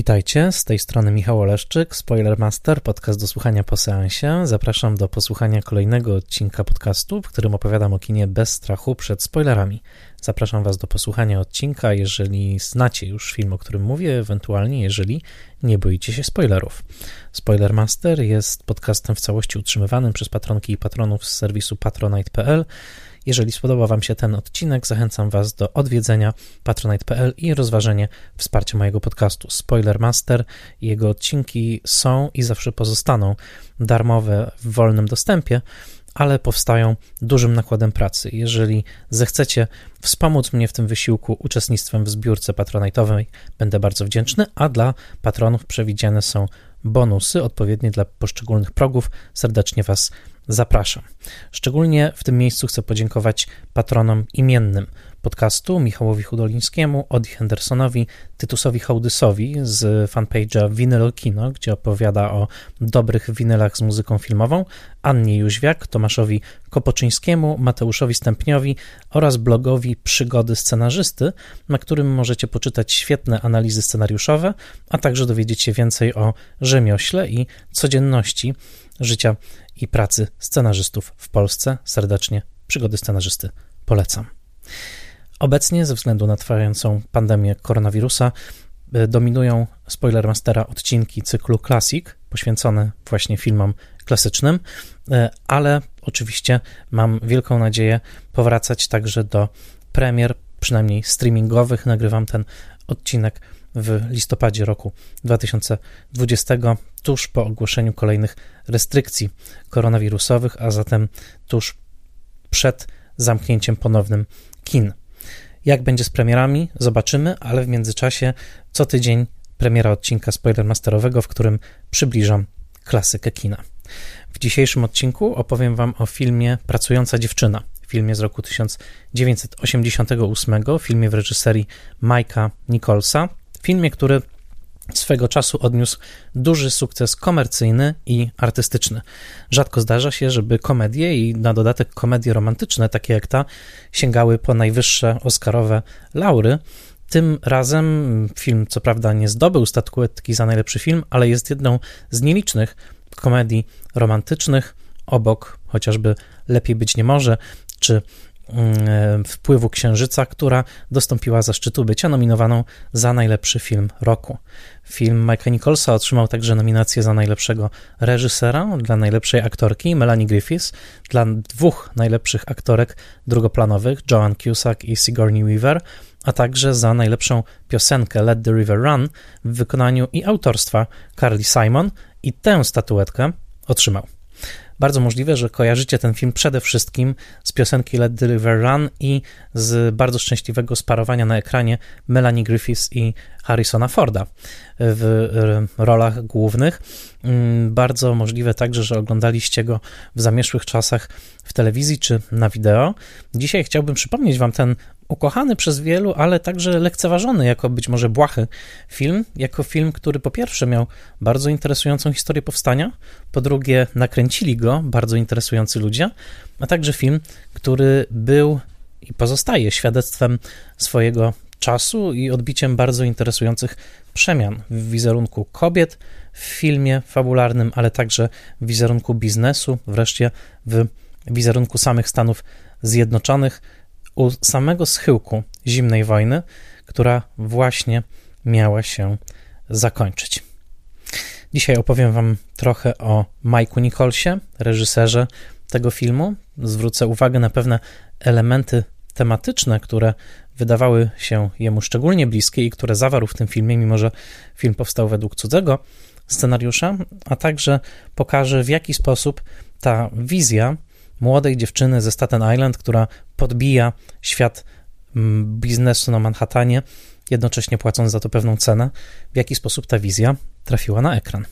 Witajcie, z tej strony Michał Oleszczyk, Spoilermaster, podcast do słuchania po seansie. Zapraszam do posłuchania kolejnego odcinka podcastu, w którym opowiadam o kinie bez strachu przed spoilerami. Zapraszam Was do posłuchania odcinka, jeżeli znacie już film, o którym mówię, ewentualnie jeżeli nie boicie się spoilerów. Spoilermaster jest podcastem w całości utrzymywanym przez patronki i patronów z serwisu patronite.pl jeżeli spodobał Wam się ten odcinek, zachęcam Was do odwiedzenia patronite.pl i rozważenie wsparcia mojego podcastu. Spoiler Master jego odcinki są i zawsze pozostaną darmowe w wolnym dostępie, ale powstają dużym nakładem pracy. Jeżeli zechcecie wspomóc mnie w tym wysiłku uczestnictwem w zbiórce patronajtowej, będę bardzo wdzięczny, a dla patronów przewidziane są bonusy odpowiednie dla poszczególnych progów. Serdecznie Was zapraszam. Szczególnie w tym miejscu chcę podziękować patronom imiennym podcastu Michałowi Hudolińskiemu, Odi Hendersonowi, Tytusowi Hołdysowi z fanpage'a Vinyl Kino, gdzie opowiada o dobrych winylach z muzyką filmową, Annie Jóźwiak, Tomaszowi Kopoczyńskiemu, Mateuszowi Stępniowi oraz blogowi Przygody Scenarzysty, na którym możecie poczytać świetne analizy scenariuszowe, a także dowiedzieć się więcej o rzemiośle i codzienności życia i pracy scenarzystów w Polsce. Serdecznie przygody scenarzysty polecam. Obecnie, ze względu na trwającą pandemię koronawirusa, e, dominują Spoilermastera odcinki cyklu Classic, poświęcone właśnie filmom klasycznym, e, ale oczywiście mam wielką nadzieję powracać także do premier, przynajmniej streamingowych. Nagrywam ten odcinek w listopadzie roku 2020, tuż po ogłoszeniu kolejnych restrykcji koronawirusowych, a zatem tuż przed zamknięciem ponownym kin. Jak będzie z premierami, zobaczymy, ale w międzyczasie co tydzień premiera odcinka spoilermasterowego, w którym przybliżam klasykę kina. W dzisiejszym odcinku opowiem Wam o filmie Pracująca dziewczyna, filmie z roku 1988, filmie w reżyserii Mike'a Nicholsa, filmie, który swego czasu odniósł duży sukces komercyjny i artystyczny. Rzadko zdarza się, żeby komedie i na dodatek komedie romantyczne, takie jak ta, sięgały po najwyższe Oscarowe laury. Tym razem film, co prawda, nie zdobył statuetki za najlepszy film, ale jest jedną z nielicznych komedii romantycznych, obok chociażby Lepiej być nie może, czy wpływu Księżyca, która dostąpiła zaszczytu bycia nominowaną za najlepszy film roku. Film Mike'a Nicholsa otrzymał także nominację za najlepszego reżysera, dla najlepszej aktorki Melanie Griffiths, dla dwóch najlepszych aktorek drugoplanowych Joan Cusack i Sigourney Weaver, a także za najlepszą piosenkę Let the River Run w wykonaniu i autorstwa Carly Simon i tę statuetkę otrzymał. Bardzo możliwe, że kojarzycie ten film przede wszystkim z piosenki Let the River Run i z bardzo szczęśliwego sparowania na ekranie Melanie Griffiths i Harrisona Forda w rolach głównych. Mm, bardzo możliwe także, że oglądaliście go w zamieszłych czasach w telewizji czy na wideo. Dzisiaj chciałbym przypomnieć Wam ten ukochany przez wielu, ale także lekceważony jako być może błahy film, jako film, który po pierwsze miał bardzo interesującą historię powstania, po drugie nakręcili go bardzo interesujący ludzie, a także film, który był i pozostaje świadectwem swojego czasu i odbiciem bardzo interesujących przemian w wizerunku kobiet w filmie fabularnym, ale także w wizerunku biznesu, wreszcie w wizerunku samych Stanów Zjednoczonych u samego schyłku zimnej wojny, która właśnie miała się zakończyć. Dzisiaj opowiem Wam trochę o Mike'u Nicholsie, reżyserze tego filmu. Zwrócę uwagę na pewne elementy tematyczne, które wydawały się jemu szczególnie bliskie i które zawarł w tym filmie, mimo że film powstał według cudzego scenariusza, a także pokaże w jaki sposób ta wizja młodej dziewczyny ze Staten Island, która podbija świat mm, biznesu na Manhattanie, jednocześnie płacąc za to pewną cenę, w jaki sposób ta wizja trafiła na ekran.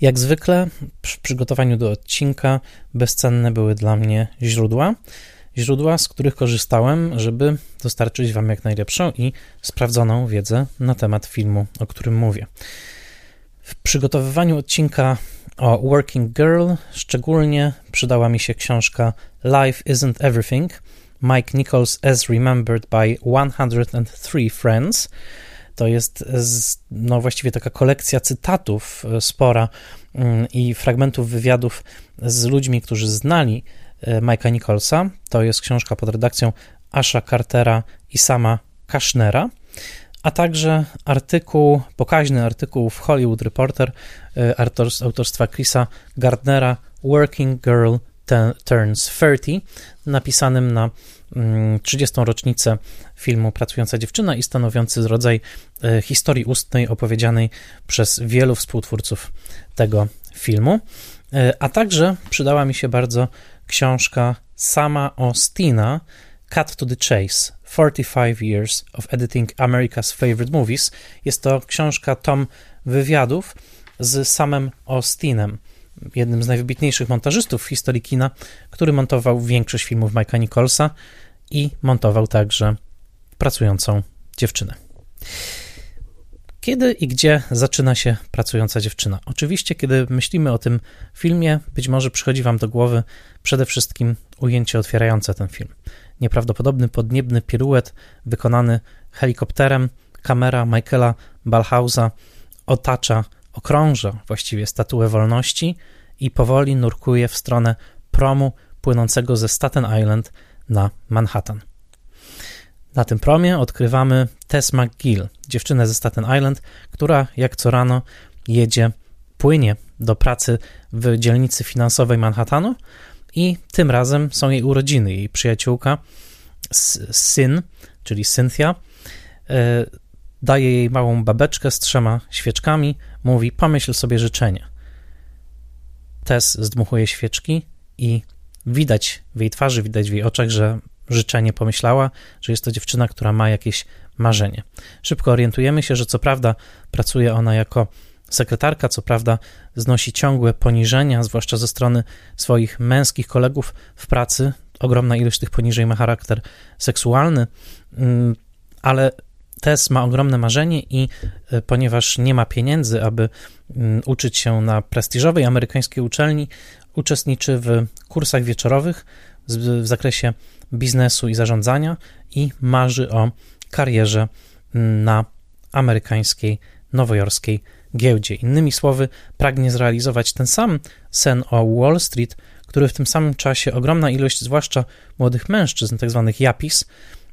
Jak zwykle przy przygotowaniu do odcinka bezcenne były dla mnie źródła. Źródła, z których korzystałem, żeby dostarczyć Wam jak najlepszą i sprawdzoną wiedzę na temat filmu, o którym mówię. W przygotowywaniu odcinka o Working Girl szczególnie przydała mi się książka Life Isn't Everything Mike Nichols as Remembered by 103 Friends. To jest no, właściwie taka kolekcja cytatów spora mm, i fragmentów wywiadów z ludźmi, którzy znali Mike'a Nicholsa. To jest książka pod redakcją Asha Cartera i sama Kashnera a także artykuł, pokaźny artykuł w Hollywood Reporter autorstwa Chrisa Gardnera Working Girl Turns 30, napisanym na 30. Mm, rocznicę filmu Pracująca dziewczyna i stanowiący rodzaj e, historii ustnej opowiedzianej przez wielu współtwórców tego filmu. E, a także przydała mi się bardzo książka sama Austina, Cut to the Chase 45 Years of Editing America's Favorite Movies. Jest to książka, tom wywiadów z samym Austinem, jednym z najwybitniejszych montażystów w historii kina, który montował większość filmów Mike'a Nicholsa i montował także pracującą dziewczynę. Kiedy i gdzie zaczyna się pracująca dziewczyna? Oczywiście, kiedy myślimy o tym filmie, być może przychodzi Wam do głowy przede wszystkim ujęcie otwierające ten film. Nieprawdopodobny podniebny piruet wykonany helikopterem, kamera Michaela Balhausa otacza, okrąża właściwie statuę wolności i powoli nurkuje w stronę promu płynącego ze Staten Island na Manhattan. Na tym promie odkrywamy Tess McGill, dziewczynę ze Staten Island, która jak co rano jedzie, płynie do pracy w dzielnicy finansowej Manhattanu i tym razem są jej urodziny. Jej przyjaciółka, syn, czyli Cynthia, e, daje jej małą babeczkę z trzema świeczkami, mówi: Pomyśl sobie życzenie. Tess zdmuchuje świeczki i widać w jej twarzy, widać w jej oczach, że życzenie pomyślała, że jest to dziewczyna, która ma jakieś marzenie. Szybko orientujemy się, że co prawda pracuje ona jako sekretarka, co prawda znosi ciągłe poniżenia, zwłaszcza ze strony swoich męskich kolegów w pracy. Ogromna ilość tych poniżej ma charakter seksualny, mm, ale Tess ma ogromne marzenie i e, ponieważ nie ma pieniędzy, aby mm, uczyć się na prestiżowej amerykańskiej uczelni, uczestniczy w kursach wieczorowych w zakresie biznesu i zarządzania i marzy o karierze na amerykańskiej, nowojorskiej giełdzie. Innymi słowy, pragnie zrealizować ten sam sen o Wall Street, który w tym samym czasie ogromna ilość, zwłaszcza młodych mężczyzn, tzw. Tak japis,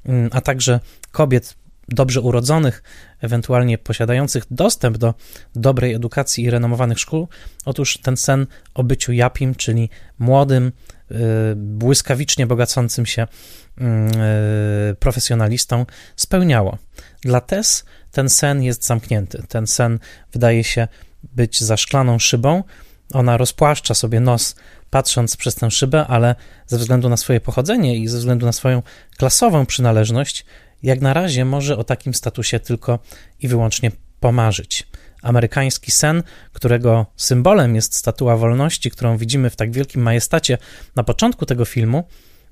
mm, a także kobiet dobrze urodzonych, ewentualnie posiadających dostęp do dobrej edukacji i renomowanych szkół. Otóż ten sen o byciu japim, czyli młodym, y, błyskawicznie bogacącym się mm, y, profesjonalistą, spełniało. Dla Tess ten sen jest zamknięty. Ten sen wydaje się być za szklaną szybą. Ona rozpłaszcza sobie nos, patrząc przez tę szybę, ale ze względu na swoje pochodzenie i ze względu na swoją klasową przynależność, jak na razie może o takim statusie tylko i wyłącznie pomarzyć. Amerykański sen, którego symbolem jest statua wolności, którą widzimy w tak wielkim majestacie na początku tego filmu,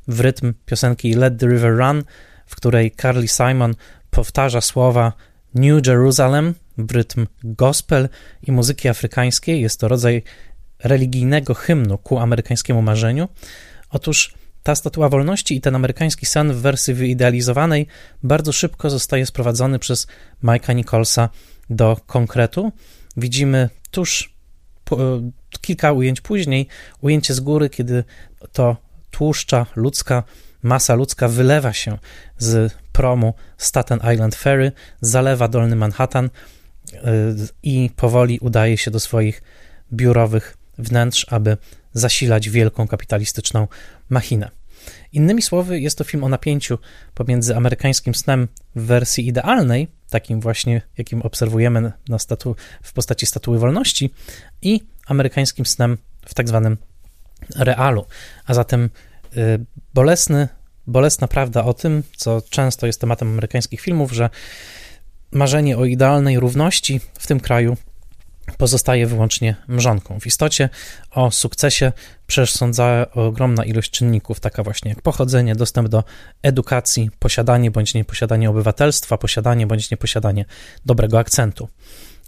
w rytm piosenki Let the River Run, w której Carly Simon powtarza słowa New Jerusalem w rytm gospel i muzyki afrykańskiej. Jest to rodzaj religijnego hymnu ku amerykańskiemu marzeniu. Otóż ta statua wolności i ten amerykański sen w wersji wyidealizowanej bardzo szybko zostaje sprowadzony przez Mike'a Nicholsa do konkretu. Widzimy tuż po, kilka ujęć później ujęcie z góry, kiedy to tłuszcza ludzka masa ludzka wylewa się z promu Staten Island Ferry, zalewa dolny Manhattan y, i powoli udaje się do swoich biurowych wnętrz, aby zasilać wielką kapitalistyczną machinę. Innymi słowy, jest to film o napięciu pomiędzy amerykańskim snem w wersji idealnej, takim właśnie, jakim obserwujemy na statu, w postaci statuły wolności, i amerykańskim snem w tak zwanym realu. A zatem y, bolesny, bolesna prawda o tym, co często jest tematem amerykańskich filmów, że marzenie o idealnej równości w tym kraju pozostaje wyłącznie mrzonką. W istocie o sukcesie przesądza ogromna ilość czynników, taka właśnie jak pochodzenie, dostęp do edukacji, posiadanie bądź nieposiadanie obywatelstwa, posiadanie bądź nieposiadanie dobrego akcentu.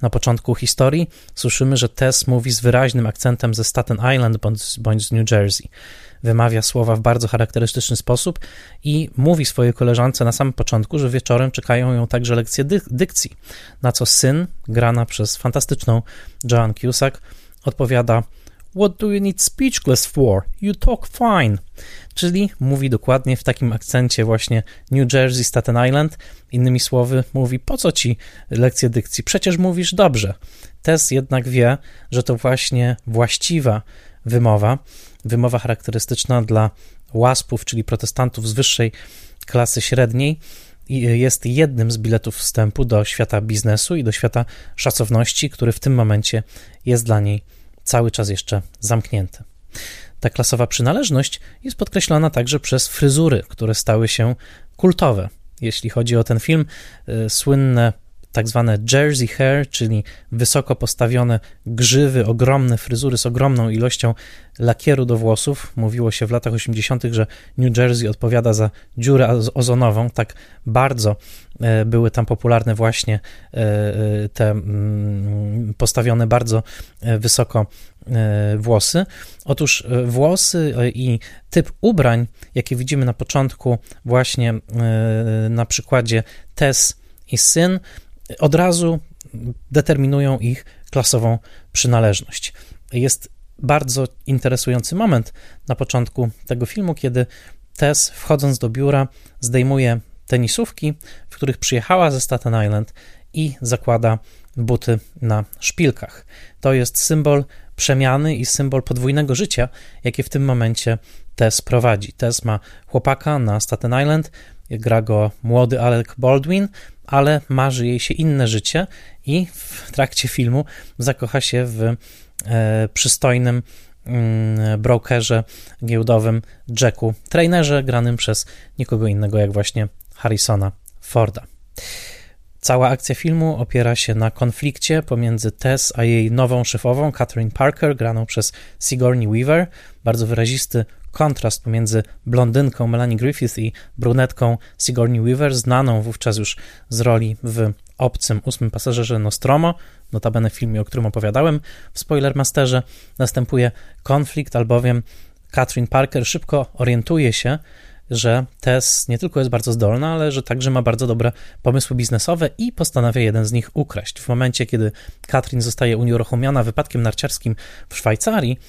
Na początku historii słyszymy, że Tess mówi z wyraźnym akcentem ze Staten Island bądź, bądź z New Jersey. Wymawia słowa w bardzo charakterystyczny sposób i mówi swojej koleżance na samym początku, że wieczorem czekają ją także lekcje dy dykcji. Na co syn, grana przez fantastyczną Joan Cusack, odpowiada: What do you need speechless for? You talk fine. Czyli mówi dokładnie w takim akcencie właśnie New Jersey, Staten Island. Innymi słowy, mówi: Po co ci lekcje dykcji? Przecież mówisz dobrze. Tess jednak wie, że to właśnie właściwa wymowa, wymowa charakterystyczna dla łaspów, czyli protestantów z wyższej klasy średniej, jest jednym z biletów wstępu do świata biznesu i do świata szacowności, który w tym momencie jest dla niej cały czas jeszcze zamknięty. Ta klasowa przynależność jest podkreślona także przez fryzury, które stały się kultowe. Jeśli chodzi o ten film, y, słynne tak zwane jersey hair, czyli wysoko postawione grzywy, ogromne fryzury z ogromną ilością lakieru do włosów. Mówiło się w latach 80., że New Jersey odpowiada za dziurę ozonową. Tak bardzo e, były tam popularne właśnie e, e, te mm, postawione bardzo wysoko włosy. Otóż włosy i typ ubrań, jakie widzimy na początku, właśnie na przykładzie Tess i syn, od razu determinują ich klasową przynależność. Jest bardzo interesujący moment na początku tego filmu, kiedy Tess, wchodząc do biura, zdejmuje tenisówki, w których przyjechała ze Staten Island i zakłada buty na szpilkach. To jest symbol przemiany i symbol podwójnego życia, jakie w tym momencie Tess prowadzi. Tess ma chłopaka na Staten Island, gra go młody Alec Baldwin, ale marzy jej się inne życie i w trakcie filmu zakocha się w e, przystojnym mm, brokerze giełdowym Jacku Trainerze, granym przez nikogo innego jak właśnie Harrisona Forda. Cała akcja filmu opiera się na konflikcie pomiędzy Tess a jej nową szefową, Catherine Parker, graną przez Sigourney Weaver. Bardzo wyrazisty kontrast pomiędzy blondynką Melanie Griffith i brunetką Sigourney Weaver, znaną wówczas już z roli w obcym ósmym pasażerze Nostromo, notabene w filmie, o którym opowiadałem w Spoilermasterze, następuje konflikt, albowiem Catherine Parker szybko orientuje się, że Tess nie tylko jest bardzo zdolna, ale że także ma bardzo dobre pomysły biznesowe i postanawia jeden z nich ukraść. W momencie, kiedy Katrin zostaje unieruchomiona wypadkiem narciarskim w Szwajcarii,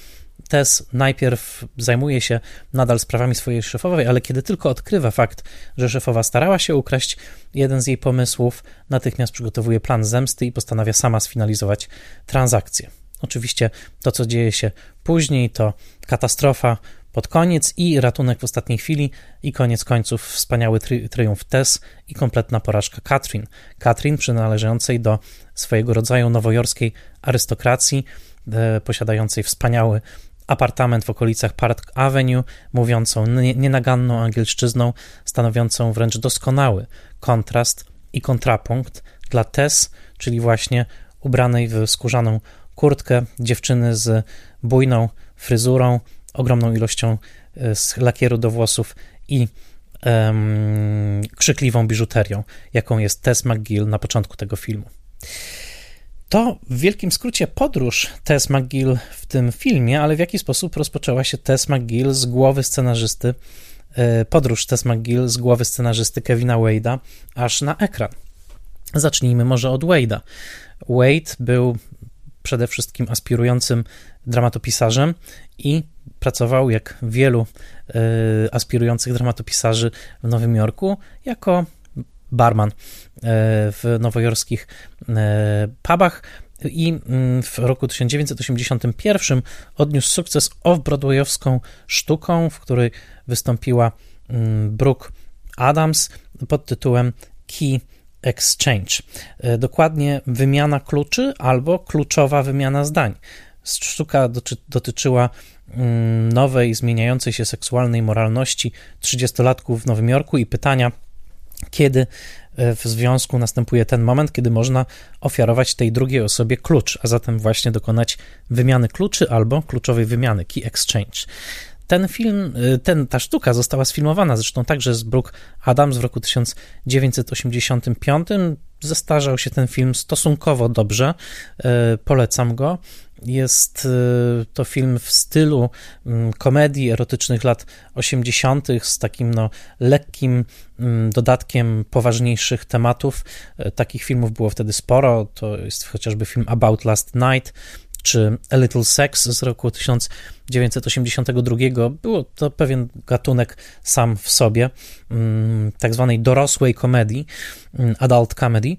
Tess najpierw zajmuje się nadal sprawami swojej szefowej, ale kiedy tylko odkrywa fakt, że szefowa starała się ukraść jeden z jej pomysłów, natychmiast przygotowuje plan zemsty i postanawia sama sfinalizować transakcję. Oczywiście to, co dzieje się później, to katastrofa pod koniec i ratunek w ostatniej chwili i koniec końców wspaniały tri triumf Tess i kompletna porażka Katrin. Katrin przynależącej do swojego rodzaju nowojorskiej arystokracji, e, posiadającej wspaniały apartament w okolicach Park Avenue, mówiącą nienaganną angielszczyzną, stanowiącą wręcz doskonały kontrast i kontrapunkt dla Tess, czyli właśnie ubranej w skórzaną kurtkę dziewczyny z bujną fryzurą, ogromną ilością e, lakieru do włosów i um, krzykliwą biżuterią, jaką jest Tess McGill na początku tego filmu. To w wielkim skrócie podróż Tess McGill w tym filmie, ale w jaki sposób rozpoczęła się Tess McGill z głowy scenarzysty, e, podróż Tess McGill z głowy scenarzysty Kevina Wade'a aż na ekran. Zacznijmy może od Wade'a. Wade był przede wszystkim aspirującym dramatopisarzem i pracował, jak wielu e, aspirujących dramatopisarzy w Nowym Jorku, jako barman e, w nowojorskich e, pubach i mm, w roku 1981 odniósł sukces off-broadwayowską sztuką, w której wystąpiła mm, Brooke Adams pod tytułem Key Exchange. Dokładnie wymiana kluczy albo kluczowa wymiana zdań. Sztuka dotyczyła mm, nowej, zmieniającej się seksualnej moralności 30-latków w Nowym Jorku i pytania, kiedy e, w związku następuje ten moment, kiedy można ofiarować tej drugiej osobie klucz, a zatem właśnie dokonać wymiany kluczy albo kluczowej wymiany, key exchange. Ten film, e, ten, ta sztuka została sfilmowana zresztą także z Brooke Adams w roku 1985. zestarzał się ten film stosunkowo dobrze. Polecam go. Jest to film w stylu mm, komedii erotycznych lat 80., z takim no, lekkim mm, dodatkiem poważniejszych tematów. Takich filmów było wtedy sporo. To jest chociażby film About Last Night czy A Little Sex z roku 1982. Było to pewien gatunek sam w sobie, mm, tak zwanej dorosłej komedii, mm, adult comedy.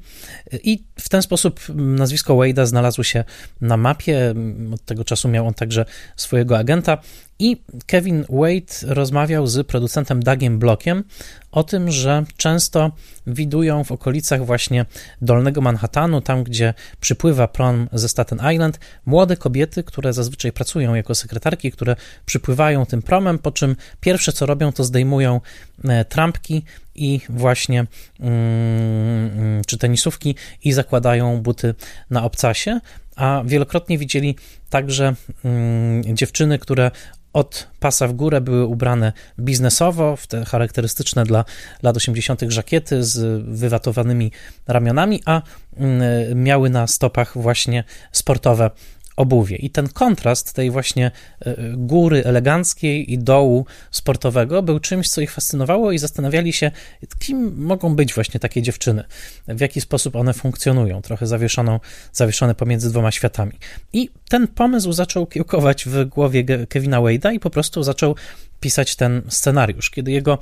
I w ten sposób nazwisko Wade'a znalazło się na mapie. Od tego czasu miał on także swojego agenta. I Kevin Wade rozmawiał z producentem Dougiem Blockiem o tym, że często widują w okolicach właśnie Dolnego Manhattanu, tam gdzie przypływa prom ze Staten Island, młode kobiety, które zazwyczaj pracują jako sekretarki, które przypływają tym promem, po czym pierwsze co robią, to zdejmują e, trampki i właśnie mm, czy tenisówki i zakładają buty na obcasie, a wielokrotnie widzieli także mm, dziewczyny, które od pasa w górę były ubrane biznesowo, w te charakterystyczne dla lat 80. żakiety z wywatowanymi ramionami, a mm, miały na stopach właśnie sportowe obuwie. I ten kontrast tej właśnie e, góry eleganckiej i dołu sportowego był czymś, co ich fascynowało i zastanawiali się, kim mogą być właśnie takie dziewczyny, w jaki sposób one funkcjonują, trochę zawieszoną, zawieszone pomiędzy dwoma światami. I ten pomysł zaczął kiełkować w głowie Kevina Wade'a i po prostu zaczął pisać ten scenariusz. Kiedy jego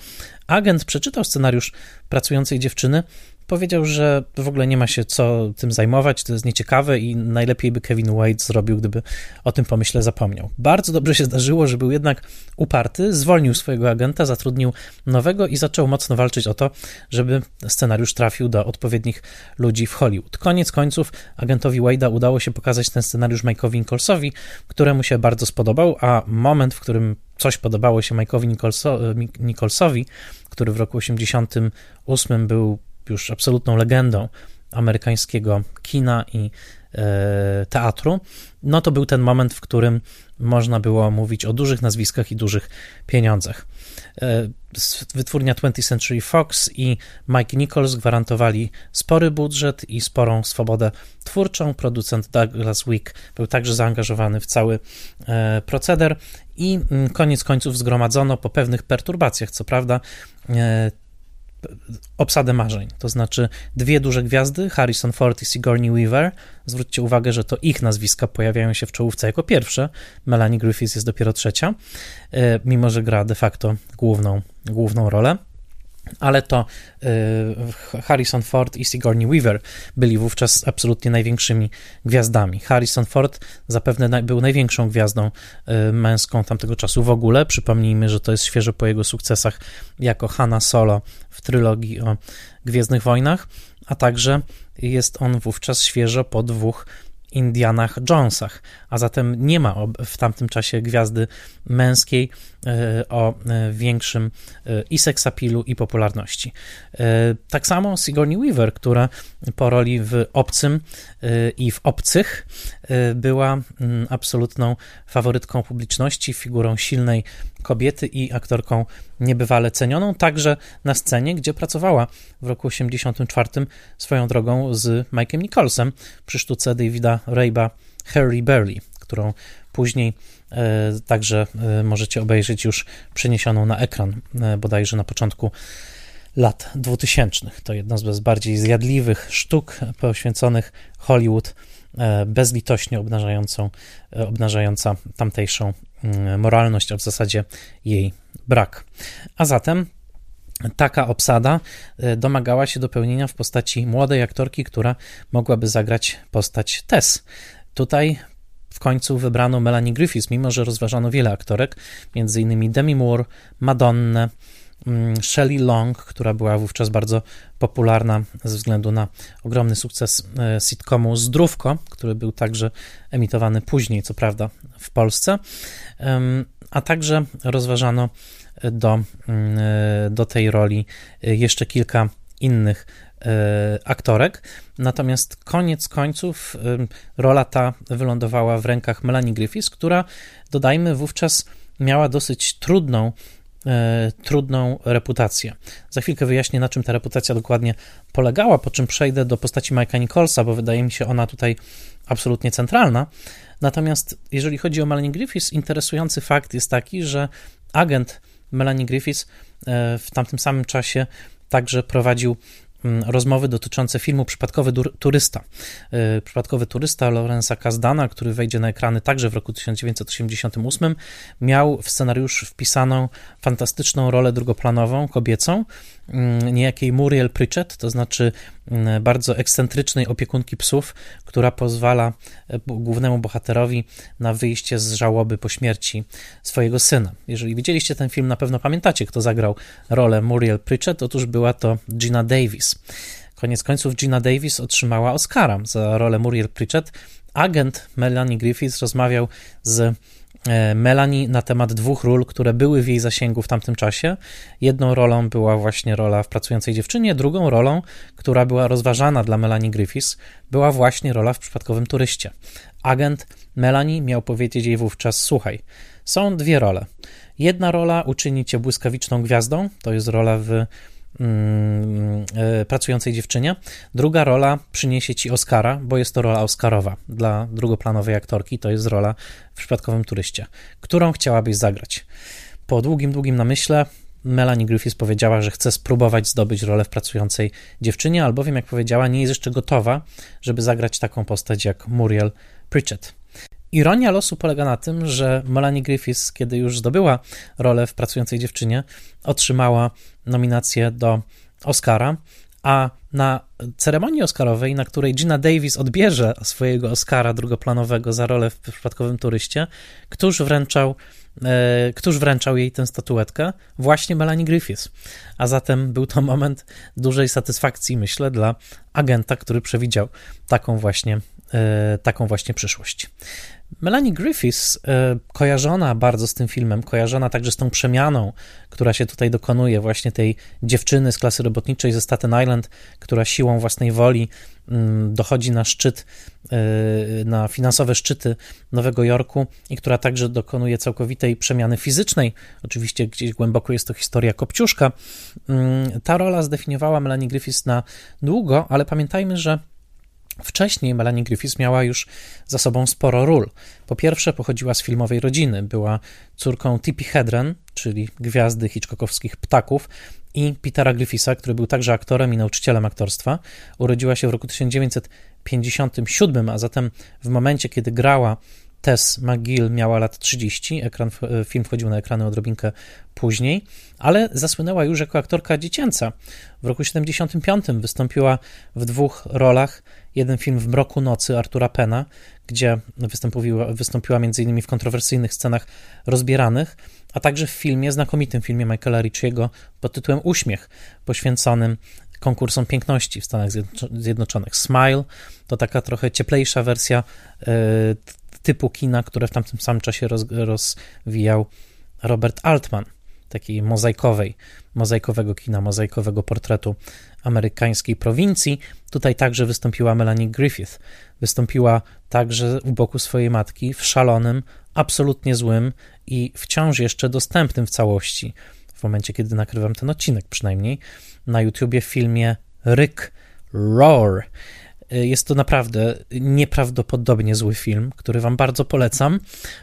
agent przeczytał scenariusz pracującej dziewczyny, powiedział, że w ogóle nie ma się co tym zajmować, to jest nieciekawe i najlepiej by Kevin Wade zrobił, gdyby o tym pomyśle zapomniał. Bardzo dobrze się zdarzyło, że był jednak uparty, zwolnił swojego agenta, zatrudnił nowego i zaczął mocno walczyć o to, żeby scenariusz trafił do odpowiednich ludzi w Hollywood. Koniec końców agentowi Wade'a udało się pokazać ten scenariusz Mike'owi Nicholsowi, któremu się bardzo spodobał, a moment, w którym coś podobało się Mike'owi Nicholsowi, który w roku 88 był już absolutną legendą amerykańskiego kina i e, teatru, no to był ten moment, w którym można było mówić o dużych nazwiskach i dużych pieniądzach. E, wytwórnia 20th Century Fox i Mike Nichols gwarantowali spory budżet i sporą swobodę twórczą. Producent Douglas Wick był także zaangażowany w cały e, proceder i mm, koniec końców zgromadzono po pewnych perturbacjach, co prawda, obsadę marzeń, to znaczy dwie duże gwiazdy, Harrison Ford i Sigourney Weaver. Zwróćcie uwagę, że to ich nazwiska pojawiają się w czołówce jako pierwsze, Melanie Griffiths jest dopiero trzecia, e, mimo że gra de facto główną, główną rolę ale to y, Harrison Ford i Sigourney Weaver byli wówczas absolutnie największymi gwiazdami. Harrison Ford zapewne był największą gwiazdą y, męską tamtego czasu w ogóle. Przypomnijmy, że to jest świeżo po jego sukcesach jako Hanna Solo w trylogii o Gwiezdnych Wojnach, a także jest on wówczas świeżo po dwóch Indianach Jonesach, a zatem nie ma w tamtym czasie gwiazdy męskiej o e, większym e, i seksapilu, i popularności. Tak samo Sigourney Weaver, która po roli w Obcym i w Obcych była mm, absolutną faworytką publiczności, figurą silnej kobiety i aktorką niebywale cenioną, także na scenie, gdzie pracowała w roku 1984 swoją drogą z Mike'em Nicholsem przy sztuce Davida Rayba Harry Burley, którą później e, także e, możecie obejrzeć już przeniesioną na ekran, e, bodajże na początku lat 2000. To jedna z bardziej zjadliwych sztuk poświęconych Hollywood, bezlitośnie obnażającą, obnażająca tamtejszą mm, moralność, a w zasadzie jej brak. A zatem taka obsada domagała się dopełnienia w postaci młodej aktorki, która mogłaby zagrać postać Tess. Tutaj w końcu wybrano Melanie Griffiths, mimo że rozważano wiele aktorek, m.in. Demi Moore, Madonnę, mm, Shelley Long, która była wówczas bardzo popularna ze względu na ogromny sukces e, sitcomu Zdrówko, który był także emitowany później, co prawda, w Polsce, a także rozważano do, mm, e, do tej roli e, jeszcze kilka innych aktorek. Natomiast koniec końców e, rola ta wylądowała w rękach Melanie Griffiths, która, dodajmy, wówczas miała dosyć trudną e, trudną reputację. Za chwilkę wyjaśnię, na czym ta reputacja dokładnie polegała, po czym przejdę do postaci Mike'a Nicholsa, bo wydaje mi się ona tutaj absolutnie centralna. Natomiast jeżeli chodzi o Melanie Griffiths, interesujący fakt jest taki, że agent Melanie Griffiths w tamtym samym czasie także prowadził rozmowy dotyczące filmu Przypadkowy Turysta. Y, Przypadkowy Turysta Lorenza Kazdana, który wejdzie na ekrany także w roku 1988, miał w scenariusz wpisaną fantastyczną rolę drugoplanową, kobiecą, mm, niejakiej Muriel Pritchett, to znaczy mm, bardzo ekscentrycznej opiekunki psów, która pozwala e, głównemu bohaterowi na wyjście z żałoby po śmierci swojego syna. Jeżeli widzieliście ten film, na pewno pamiętacie, kto zagrał rolę Muriel Pritchett. Otóż była to Gina Davis. Koniec końców Gina Davis otrzymała Oscara za rolę Muriel Pritchett. Agent Melanie Griffiths rozmawiał z Melanie na temat dwóch ról, które były w jej zasięgu w tamtym czasie. Jedną rolą była właśnie rola w Pracującej Dziewczynie, drugą rolą, która była rozważana dla Melanie Griffiths, była właśnie rola w Przypadkowym Turyście. Agent Melanie miał powiedzieć jej wówczas: Słuchaj, są dwie role. Jedna rola uczyni cię błyskawiczną gwiazdą, to jest rola w e, pracującej dziewczynie. Druga rola przyniesie ci Oscara, bo jest to rola Oscarowa dla drugoplanowej aktorki, to jest rola w przypadkowym turyście. Którą chciałabyś zagrać? Po długim, długim namyśle Melanie Griffiths powiedziała, że chce spróbować zdobyć rolę w pracującej dziewczynie, albowiem, jak powiedziała, nie jest jeszcze gotowa, żeby zagrać taką postać jak Muriel Pritchett. Ironia losu polega na tym, że Melanie Griffiths, kiedy już zdobyła rolę w Pracującej Dziewczynie, otrzymała nominację do Oscara, a na ceremonii Oscarowej, na której Gina Davis odbierze swojego Oscara drugoplanowego za rolę w przypadkowym turyście, któż wręczał, e, któż wręczał jej tę statuetkę? Właśnie Melanie Griffiths. A zatem był to moment dużej satysfakcji, myślę, dla agenta, który przewidział taką właśnie, e, taką właśnie przyszłość. Melanie Griffiths, e, kojarzona bardzo z tym filmem, kojarzona także z tą przemianą, która się tutaj dokonuje, właśnie tej dziewczyny z klasy robotniczej ze Staten Island, która siłą własnej woli mm, dochodzi na szczyt, e, na finansowe szczyty Nowego Jorku i która także dokonuje całkowitej przemiany fizycznej. Oczywiście gdzieś głęboko jest to historia Kopciuszka. Mm, ta rola zdefiniowała Melanie Griffiths na długo, ale pamiętajmy, że Wcześniej Melanie Griffiths miała już za sobą sporo ról. Po pierwsze, pochodziła z filmowej rodziny. Była córką Tippi Hedren, czyli gwiazdy hitchcockowskich ptaków, i Petera Griffitha, który był także aktorem i nauczycielem aktorstwa. Urodziła się w roku 1957, a zatem w momencie, kiedy grała Tess McGill miała lat 30, ekran, film wchodził na ekrany odrobinkę później, ale zasłynęła już jako aktorka dziecięca. W roku 75 wystąpiła w dwóch rolach. Jeden film w Mroku Nocy Artura Pena, gdzie wystąpiła, wystąpiła m.in. w kontrowersyjnych scenach rozbieranych, a także w filmie, znakomitym filmie Michaela Ricciego pod tytułem Uśmiech, poświęconym konkursom piękności w Stanach Zjednoczonych. Smile to taka trochę cieplejsza wersja e, typu kina, które w tamtym samym czasie roz, rozwijał Robert Altman, takiej mozaikowej, mozaikowego kina, mozaikowego portretu amerykańskiej prowincji. Tutaj także wystąpiła Melanie Griffith. Wystąpiła także u boku swojej matki w szalonym, absolutnie złym i wciąż jeszcze dostępnym w całości, w momencie kiedy nakrywam ten odcinek przynajmniej, na YouTubie w filmie Rick Roar. Y, jest to naprawdę nieprawdopodobnie zły film, który Wam bardzo polecam.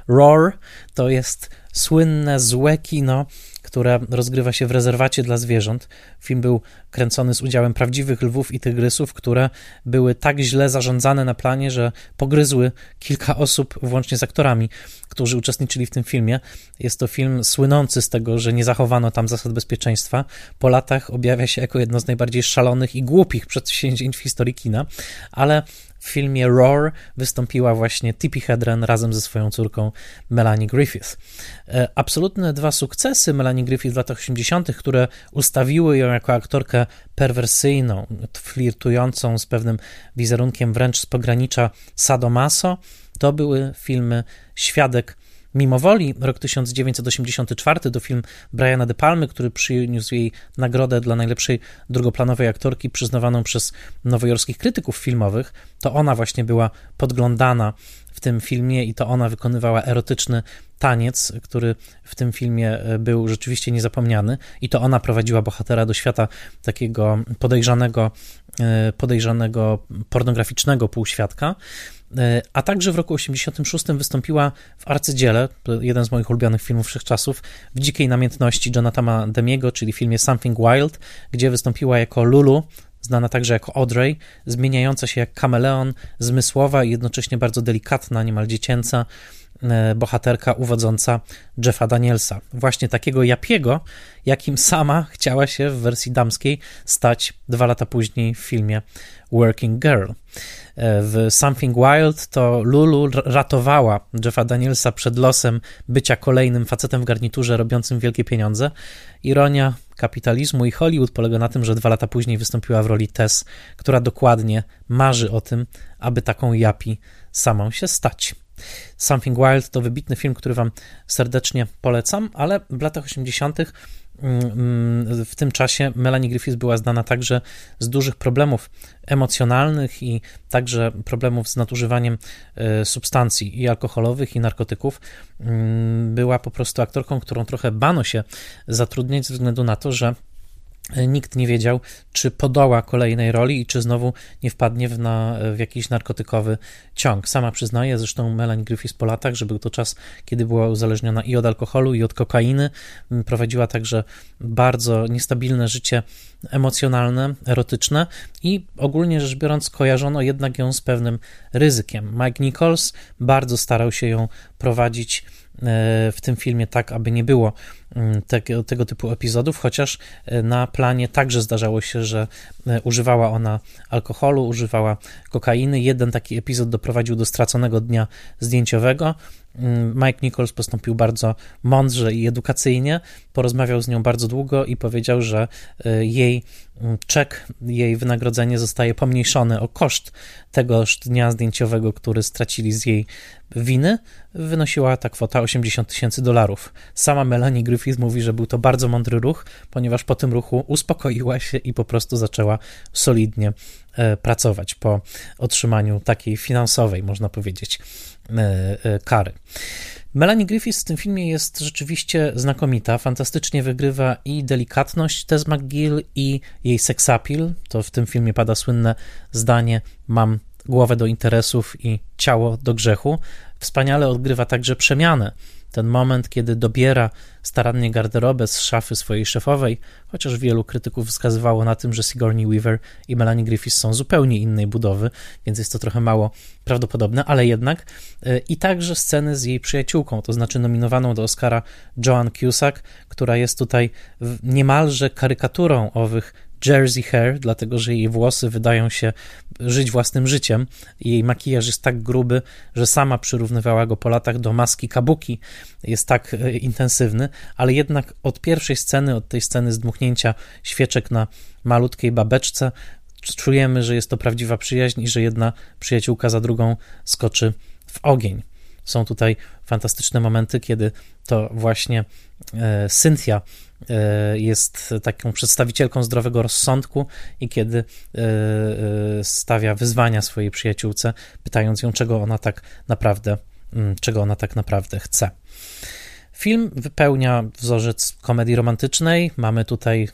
Roar to jest słynne, złe kino, które rozgrywa się w rezerwacie dla zwierząt. Film był kręcony z udziałem prawdziwych lwów i tygrysów, które były tak źle zarządzane na planie, że pogryzły kilka osób, włącznie z aktorami, którzy uczestniczyli w tym filmie. Jest to film słynący z tego, że nie zachowano tam zasad bezpieczeństwa. Po latach objawia się jako jedno z najbardziej szalonych i głupich przedsięwzięć w historii kina, ale w filmie Roar wystąpiła właśnie Tippi Hedren razem ze swoją córką Melanie Griffith. E, absolutne dwa sukcesy Melanie Griffith w latach 80., które ustawiły ją jako aktorkę perwersyjną, flirtującą z pewnym wizerunkiem wręcz z pogranicza sadomaso, to były filmy Świadek Mimo woli, rok 1984 to film Briana De Palmy, który przyniósł jej nagrodę dla najlepszej drugoplanowej aktorki przyznawaną przez nowojorskich krytyków filmowych. To ona właśnie była podglądana w tym filmie i to ona wykonywała erotyczny taniec, który w tym filmie e, był rzeczywiście niezapomniany i to ona prowadziła bohatera do świata takiego podejrzanego, e, podejrzanego pornograficznego półświadka. E, a także w roku 86 wystąpiła w arcydziele, jeden z moich ulubionych filmów wszechczasów, w Dzikiej Namiętności Jonathana Demiego, czyli filmie Something Wild, gdzie wystąpiła jako Lulu, znana także jako Audrey, zmieniająca się jak kameleon, zmysłowa i jednocześnie bardzo delikatna, niemal dziecięca e, bohaterka uwodząca Jeffa Danielsa. Właśnie takiego Japiego, jakim sama chciała się w wersji damskiej stać dwa lata później w filmie Working Girl. E, w Something Wild to Lulu ratowała Jeffa Danielsa przed losem bycia kolejnym facetem w garniturze robiącym wielkie pieniądze. Ironia kapitalizmu i Hollywood polega na tym, że dwa lata później wystąpiła w roli Tess, która dokładnie marzy o tym, aby taką Japi samą się stać. Something Wild to wybitny film, który Wam serdecznie polecam, ale w latach 80 Mm, w tym czasie Melanie Griffith była znana także z dużych problemów emocjonalnych i także problemów z nadużywaniem e, substancji i alkoholowych, i narkotyków. Mm, była po prostu aktorką, którą trochę bano się zatrudniać ze względu na to, że Nikt nie wiedział, czy podoła kolejnej roli i czy znowu nie wpadnie w, na, w jakiś narkotykowy ciąg. Sama przyznaje, zresztą Melanie Griffith po latach, że był to czas, kiedy była uzależniona i od alkoholu, i od kokainy. Prowadziła także bardzo niestabilne życie emocjonalne, erotyczne i ogólnie rzecz biorąc kojarzono jednak ją z pewnym ryzykiem. Mike Nichols bardzo starał się ją prowadzić E, w tym filmie tak, aby nie było mm, tego, tego typu epizodów, chociaż e, na planie także zdarzało się, że e, używała ona alkoholu, używała kokainy. Jeden taki epizod doprowadził do straconego dnia zdjęciowego. Mm, Mike Nichols postąpił bardzo mądrze i edukacyjnie, porozmawiał z nią bardzo długo i powiedział, że jej czek, jej wynagrodzenie zostaje pomniejszony o koszt tegoż dnia zdjęciowego, który stracili z jej winy, wynosiła ta kwota 80 tysięcy dolarów. Sama Melanie Griffith mówi, że był to bardzo mądry ruch, ponieważ po tym ruchu uspokoiła się i po prostu zaczęła solidnie e, pracować po otrzymaniu takiej finansowej, można powiedzieć, e, e, kary. Melanie Griffith w tym filmie jest rzeczywiście znakomita, fantastycznie wygrywa i delikatność Tess McGill i jej seksapil. To w tym filmie pada słynne zdanie mam głowę do interesów i ciało do grzechu. Wspaniale odgrywa także przemianę. Ten moment, kiedy dobiera starannie garderobę z szafy swojej szefowej, chociaż wielu krytyków wskazywało na tym, że Sigourney Weaver i Melanie Griffith są zupełnie innej budowy, więc jest to trochę mało prawdopodobne, ale jednak e, i także sceny z jej przyjaciółką, to znaczy nominowaną do Oscara Joan Cusack, która jest tutaj niemalże karykaturą owych Jersey hair, dlatego że jej włosy wydają się żyć własnym życiem. Jej makijaż jest tak gruby, że sama przyrównywała go po latach do maski kabuki. Jest tak e, intensywny, ale jednak od pierwszej sceny, od tej sceny zdmuchnięcia świeczek na malutkiej babeczce, czujemy, że jest to prawdziwa przyjaźń i że jedna przyjaciółka za drugą skoczy w ogień. Są tutaj fantastyczne momenty, kiedy to właśnie e, Cynthia jest taką przedstawicielką zdrowego rozsądku i kiedy e, e, stawia wyzwania swojej przyjaciółce, pytając ją, czego ona tak naprawdę, mm, czego ona tak naprawdę chce. Film wypełnia wzorzec komedii romantycznej. Mamy tutaj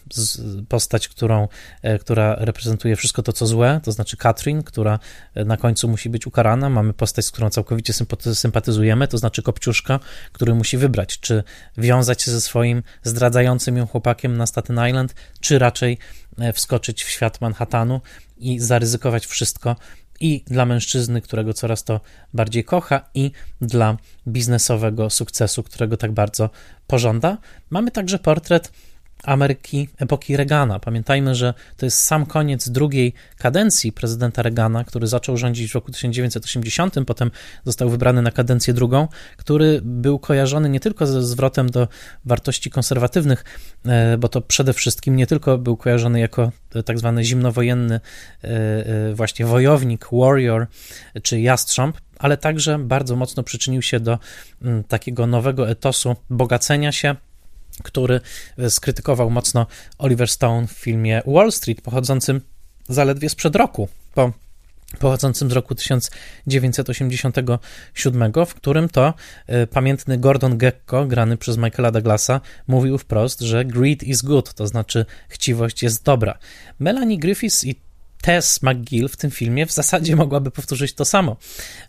postać, którą, e, która reprezentuje wszystko to, co złe, to znaczy Katrin, która e, na końcu musi być ukarana. Mamy postać, z którą całkowicie sympatyzujemy, to znaczy Kopciuszka, który musi wybrać, czy wiązać się ze swoim zdradzającym ją chłopakiem na Staten Island, czy raczej e, wskoczyć w świat Manhattanu i zaryzykować wszystko, i dla mężczyzny, którego coraz to bardziej kocha, i dla biznesowego sukcesu, którego tak bardzo pożąda. Mamy także portret Ameryki epoki Reagana. Pamiętajmy, że to jest sam koniec drugiej kadencji prezydenta Reagana, który zaczął rządzić w roku 1980, potem został wybrany na kadencję drugą, który był kojarzony nie tylko ze zwrotem do wartości konserwatywnych, e, bo to przede wszystkim nie tylko był kojarzony jako tak zwany zimnowojenny e, e, właśnie wojownik, warrior czy jastrząb, ale także bardzo mocno przyczynił się do mm, takiego nowego etosu bogacenia się, który e, skrytykował mocno Oliver Stone w filmie Wall Street, pochodzącym zaledwie sprzed roku, po pochodzącym z roku 1987, w którym to y, pamiętny Gordon Gekko, grany przez Michaela Douglasa, mówił wprost, że greed is good, to znaczy chciwość jest dobra. Melanie Griffiths i Tess McGill w tym filmie w zasadzie mogłaby powtórzyć to samo.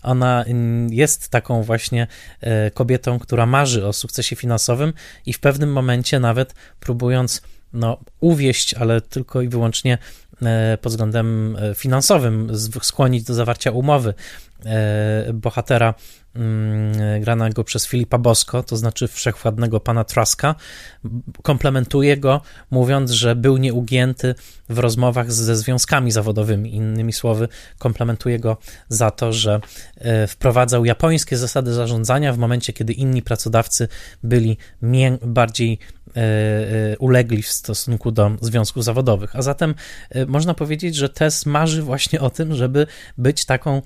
Ona mm, jest taką właśnie e, kobietą, która marzy o sukcesie finansowym i w pewnym momencie nawet próbując no, uwieść, ale tylko i wyłącznie e, pod względem e, finansowym, skłonić do zawarcia umowy bohatera Mm, granego przez Filipa Bosko, to znaczy wszechwładnego pana Traska, komplementuje go, mówiąc, że był nieugięty w rozmowach ze związkami zawodowymi. Innymi słowy, komplementuje go za to, że e, wprowadzał japońskie zasady zarządzania w momencie, kiedy inni pracodawcy byli bardziej e, e, ulegli w stosunku do związków zawodowych. A zatem można powiedzieć, że Tess marzy właśnie o tym, żeby być taką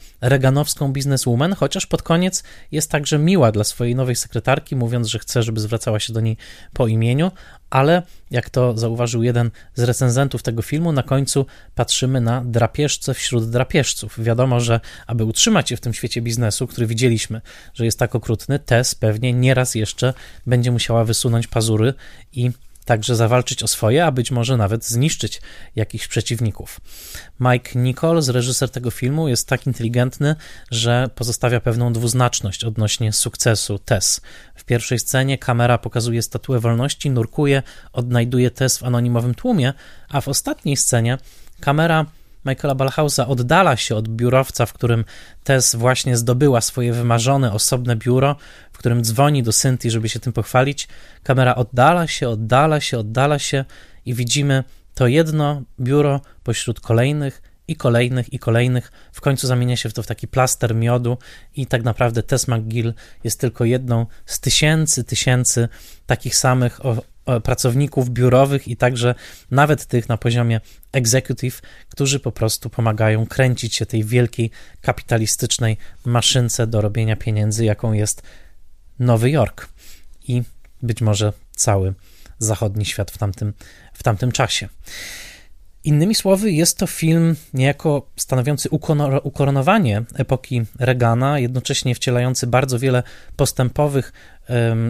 reganowską bizneswoman, chociaż pod koniec jest także miła dla swojej nowej sekretarki, mówiąc, że chce, żeby zwracała się do niej po imieniu, ale jak to zauważył jeden z recenzentów tego filmu, na końcu patrzymy na drapieżce wśród drapieżców. Wiadomo, że aby utrzymać się w tym świecie biznesu, który widzieliśmy, że jest tak okrutny, Tess pewnie nieraz jeszcze będzie musiała wysunąć pazury i także zawalczyć o swoje, a być może nawet zniszczyć jakichś przeciwników. Mike Nichols, reżyser tego filmu, jest tak inteligentny, że pozostawia pewną dwuznaczność odnośnie sukcesu Tess. W pierwszej scenie kamera pokazuje statuę wolności, nurkuje, odnajduje Tess w anonimowym tłumie, a w ostatniej scenie kamera Michaela Balhausa oddala się od biurowca, w którym Tess właśnie zdobyła swoje wymarzone osobne biuro, w którym dzwoni do Cynthia, żeby się tym pochwalić. Kamera oddala się, oddala się, oddala się i widzimy to jedno biuro pośród kolejnych i kolejnych i kolejnych. W końcu zamienia się to w taki plaster miodu i tak naprawdę Tess McGill jest tylko jedną z tysięcy, tysięcy takich samych pracowników biurowych i także nawet tych na poziomie executive, którzy po prostu pomagają kręcić się tej wielkiej kapitalistycznej maszynce do robienia pieniędzy, jaką jest Nowy Jork i być może cały zachodni świat w tamtym, w tamtym czasie. Innymi słowy, jest to film niejako stanowiący ukoronowanie epoki Reagana, jednocześnie wcielający bardzo wiele postępowych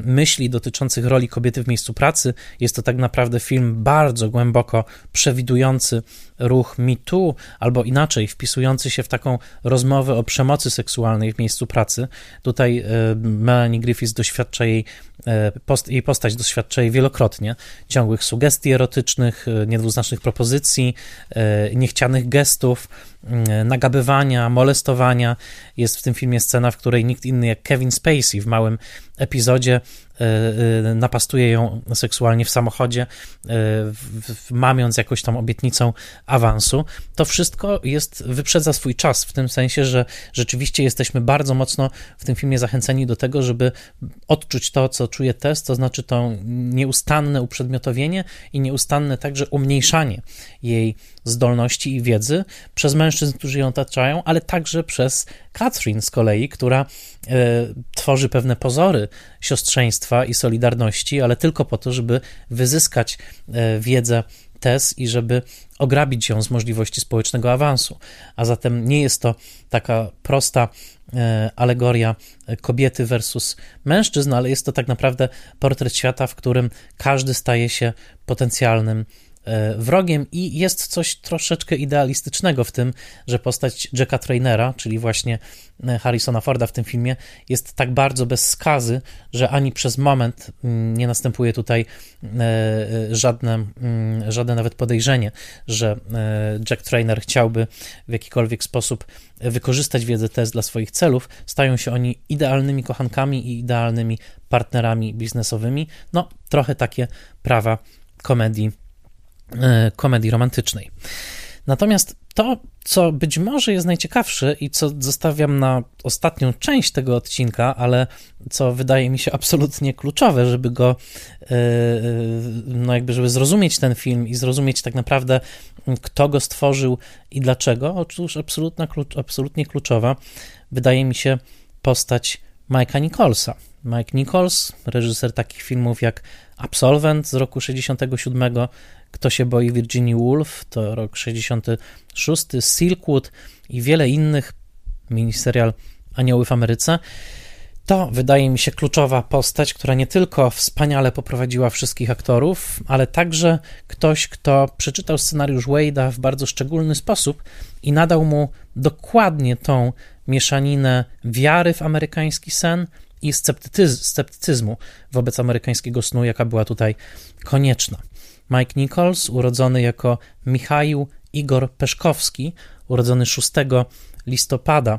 myśli dotyczących roli kobiety w miejscu pracy. Jest to tak naprawdę film bardzo głęboko przewidujący ruch MeToo, albo inaczej, wpisujący się w taką rozmowę o przemocy seksualnej w miejscu pracy. Tutaj Melanie Griffiths doświadcza jej, e, post, jej postać doświadcza jej wielokrotnie ciągłych sugestii erotycznych, e, niedwuznacznych propozycji, e, niechcianych gestów, nagabywania, molestowania. Jest w tym filmie scena, w której nikt inny jak Kevin Spacey w małym epizodzie napastuje ją seksualnie w samochodzie, e, mamiąc jakąś tam obietnicą awansu. To wszystko jest, wyprzedza swój czas, w tym sensie, że rzeczywiście jesteśmy bardzo mocno w tym filmie zachęceni do tego, żeby odczuć to, co czuje test, to znaczy to nieustanne uprzedmiotowienie i nieustanne także umniejszanie jej zdolności i wiedzy przez mężczyzn, którzy ją otaczają, ale także przez Catherine z kolei, która e, tworzy pewne pozory siostrzeństwa i solidarności, ale tylko po to, żeby wyzyskać e, wiedzę Tess i żeby ograbić ją z możliwości społecznego awansu. A zatem nie jest to taka prosta e, alegoria kobiety versus mężczyzn, ale jest to tak naprawdę portret świata, w którym każdy staje się potencjalnym E, wrogiem i jest coś troszeczkę idealistycznego w tym, że postać Jacka Trainera, czyli właśnie e, Harrisona Forda w tym filmie, jest tak bardzo bez skazy, że ani przez moment mm, nie następuje tutaj e, żadne, mm, żadne nawet podejrzenie, że Jack Trainer chciałby w jakikolwiek sposób wykorzystać wiedzę test dla swoich celów. Stają się oni idealnymi kochankami i idealnymi partnerami biznesowymi. No, trochę takie prawa komedii E, komedii romantycznej. Natomiast to, co być może jest najciekawsze i co zostawiam na ostatnią część tego odcinka, ale co wydaje mi się absolutnie kluczowe, żeby go, e, e, no jakby, żeby zrozumieć ten film i zrozumieć tak naprawdę, kto go stworzył i dlaczego, otóż absolutna, absolutnie kluczowa wydaje mi się postać Mike'a Nicholsa. Mike Nichols, reżyser takich filmów jak Absolvent z roku 67, Kto się boi Virginia Woolf, to rok 66, Silkwood i wiele innych, miniserial Anioły w Ameryce. To wydaje mi się kluczowa postać, która nie tylko wspaniale poprowadziła wszystkich aktorów, ale także ktoś, kto przeczytał scenariusz Wade'a w bardzo szczególny sposób i nadał mu dokładnie tą mieszaninę wiary w amerykański sen i sceptycyz sceptycyzmu wobec amerykańskiego snu, jaka była tutaj konieczna. Mike Nichols, urodzony jako Michał Igor Peszkowski, urodzony 6 listopada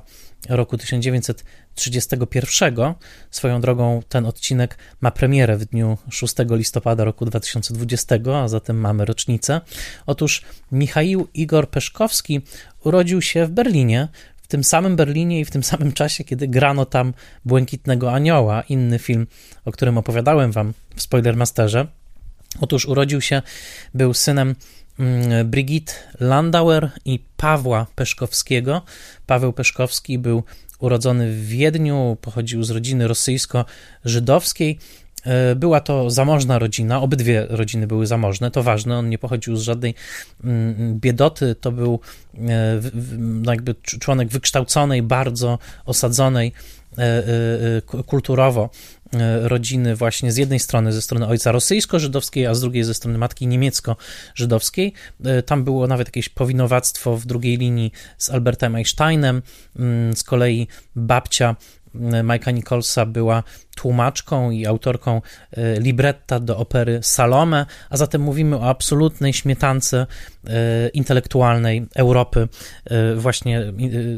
roku 1931. Swoją drogą ten odcinek ma premierę w dniu 6 listopada roku 2020, a zatem mamy rocznicę. Otóż Michał Igor Peszkowski urodził się w Berlinie w tym samym Berlinie i w tym samym czasie, kiedy grano tam Błękitnego Anioła, inny film, o którym opowiadałem wam w Spoilermasterze. Otóż urodził się, był synem mm, Brigitte Landauer i Pawła Peszkowskiego. Paweł Peszkowski był urodzony w Wiedniu, pochodził z rodziny rosyjsko-żydowskiej. E, była to zamożna rodzina, obydwie rodziny były zamożne, to ważne, on nie pochodził z żadnej mm, biedoty, to był e, jakby członek wykształconej, bardzo osadzonej e, kulturowo rodziny właśnie z jednej strony ze strony ojca rosyjsko-żydowskiej, a z drugiej ze strony matki niemiecko-żydowskiej. Tam było nawet jakieś powinowactwo w drugiej linii z Albertem Einsteinem, mm, z kolei babcia Majka Nicholsa była tłumaczką i autorką e, libretta do opery Salome, a zatem mówimy o absolutnej śmietance e, intelektualnej Europy, e, właśnie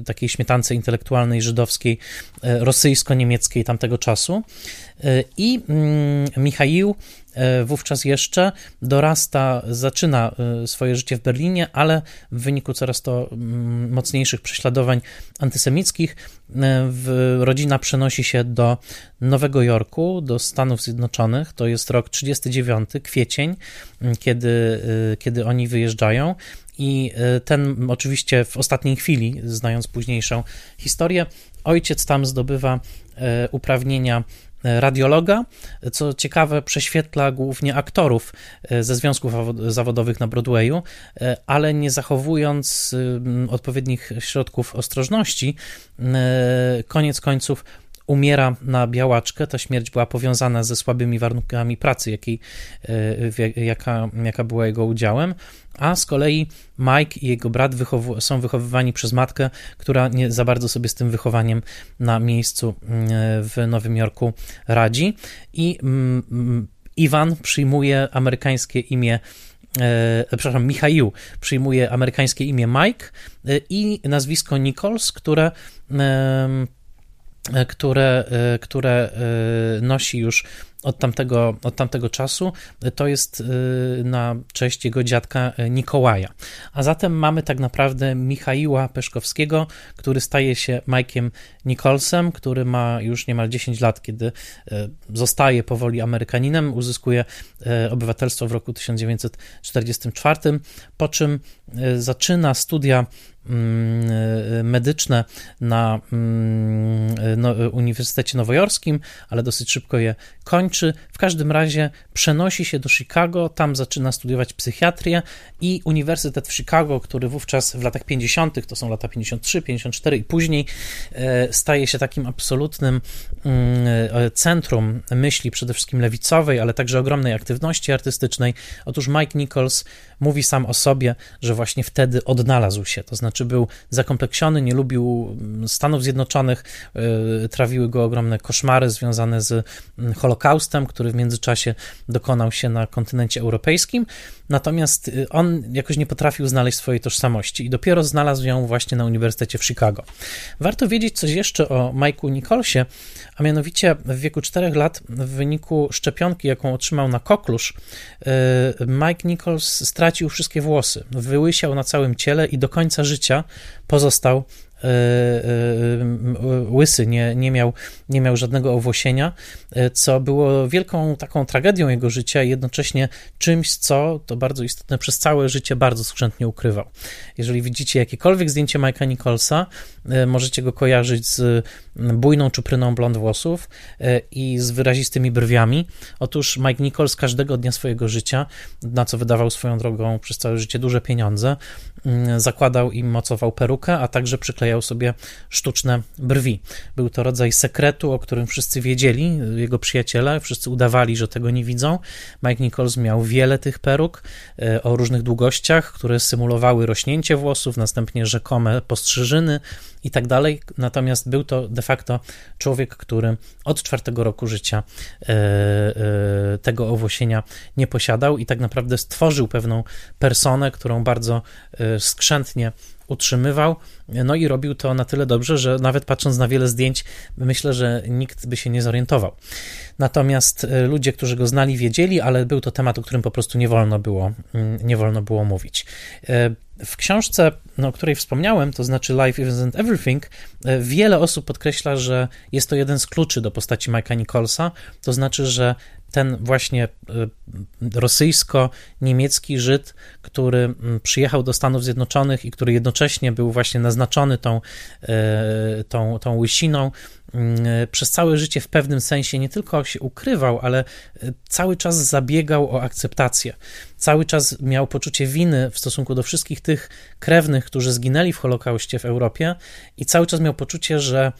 takiej śmietance intelektualnej żydowskiej, rosyjsko-niemieckiej tamtego czasu. I mm, Michał wówczas jeszcze dorasta, zaczyna swoje życie w Berlinie, ale w wyniku coraz to mm, mocniejszych prześladowań antysemickich rodzina przenosi się do Nowego Jorku, do Stanów Zjednoczonych. To jest rok 39, kwiecień, kiedy, kiedy oni wyjeżdżają. I ten oczywiście w ostatniej chwili, znając późniejszą historię, ojciec tam zdobywa uprawnienia radiologa. Co ciekawe, prześwietla głównie aktorów e, ze związków zawodowych na Broadwayu, e, ale nie zachowując odpowiednich środków ostrożności, e, koniec końców umiera na białaczkę. Ta śmierć była powiązana ze słabymi warunkami pracy, jakiej, jaka, jaka była jego udziałem. A z kolei Mike i jego brat wychowu są wychowywani przez matkę, która nie za bardzo sobie z tym wychowaniem na miejscu mm, w Nowym Jorku radzi. I mm, mm, Iwan przyjmuje amerykańskie imię e, przepraszam, Michał przyjmuje amerykańskie imię Mike e, i nazwisko Nichols, które e, które, które nosi już od tamtego, od tamtego czasu, to jest na cześć jego dziadka Nikołaja. A zatem mamy tak naprawdę Michaiła Peszkowskiego, który staje się Mike'iem Nicholsem, który ma już niemal 10 lat, kiedy zostaje powoli Amerykaninem, uzyskuje obywatelstwo w roku 1944, po czym zaczyna studia e, medyczne na mm, no, Uniwersytecie Nowojorskim, ale dosyć szybko je kończy. W każdym razie przenosi się do Chicago, tam zaczyna studiować psychiatrię i Uniwersytet w Chicago, który wówczas w latach 50., to są lata 53, 54 i później, e, staje się takim absolutnym mm, e, centrum myśli, przede wszystkim lewicowej, ale także ogromnej aktywności artystycznej. Otóż Mike Nichols mówi sam o sobie, że właśnie wtedy odnalazł się, to znaczy był zakompleksiony, nie lubił mm, Stanów Zjednoczonych, y, trawiły go ogromne koszmary związane z mm, Holokaustem, który w międzyczasie dokonał się na kontynencie europejskim, natomiast y, on jakoś nie potrafił znaleźć swojej tożsamości i dopiero znalazł ją właśnie na Uniwersytecie w Chicago. Warto wiedzieć coś jeszcze o Mike'u Nicholsie, a mianowicie w wieku 4 lat w wyniku szczepionki, jaką otrzymał na koklusz, y, Mike Nichols stracił wszystkie włosy, wyłysiał na całym ciele i do końca życia pozostał łysy, nie, nie, miał, nie miał żadnego owłosienia, co było wielką taką tragedią jego życia i jednocześnie czymś, co to bardzo istotne przez całe życie bardzo skrzętnie ukrywał. Jeżeli widzicie jakiekolwiek zdjęcie Mike'a Nicholsa, możecie go kojarzyć z bujną czupryną blond włosów i z wyrazistymi brwiami. Otóż Mike Nichols każdego dnia swojego życia, na co wydawał swoją drogą przez całe życie duże pieniądze, zakładał i mocował perukę, a także przyklejał sobie sztuczne brwi. Był to rodzaj sekretu, o którym wszyscy wiedzieli, jego przyjaciele, wszyscy udawali, że tego nie widzą. Mike Nichols miał wiele tych peruk e, o różnych długościach, które symulowały rośnięcie włosów, następnie rzekome postrzyżyny i tak dalej. Natomiast był to de facto człowiek, który od czwartego roku życia e, e, tego owłosienia nie posiadał i tak naprawdę stworzył pewną personę, którą bardzo skrzętnie utrzymywał, no i robił to na tyle dobrze, że nawet patrząc na wiele zdjęć, myślę, że nikt by się nie zorientował. Natomiast ludzie, którzy go znali, wiedzieli, ale był to temat, o którym po prostu nie wolno było, mm, nie wolno było mówić. W książce, no, o której wspomniałem, to znaczy Life Isn't Everything, e, wiele osób podkreśla, że jest to jeden z kluczy do postaci Mike'a Nicholsa, to znaczy, że ten właśnie e, rosyjsko-niemiecki Żyd, który przyjechał do Stanów Zjednoczonych i który jednocześnie był właśnie naznaczony tą, e, tą, tą łysiną, przez całe życie w pewnym sensie nie tylko się ukrywał, ale cały czas zabiegał o akceptację. Cały czas miał poczucie winy w stosunku do wszystkich tych krewnych, którzy zginęli w Holokauście w Europie, i cały czas miał poczucie, że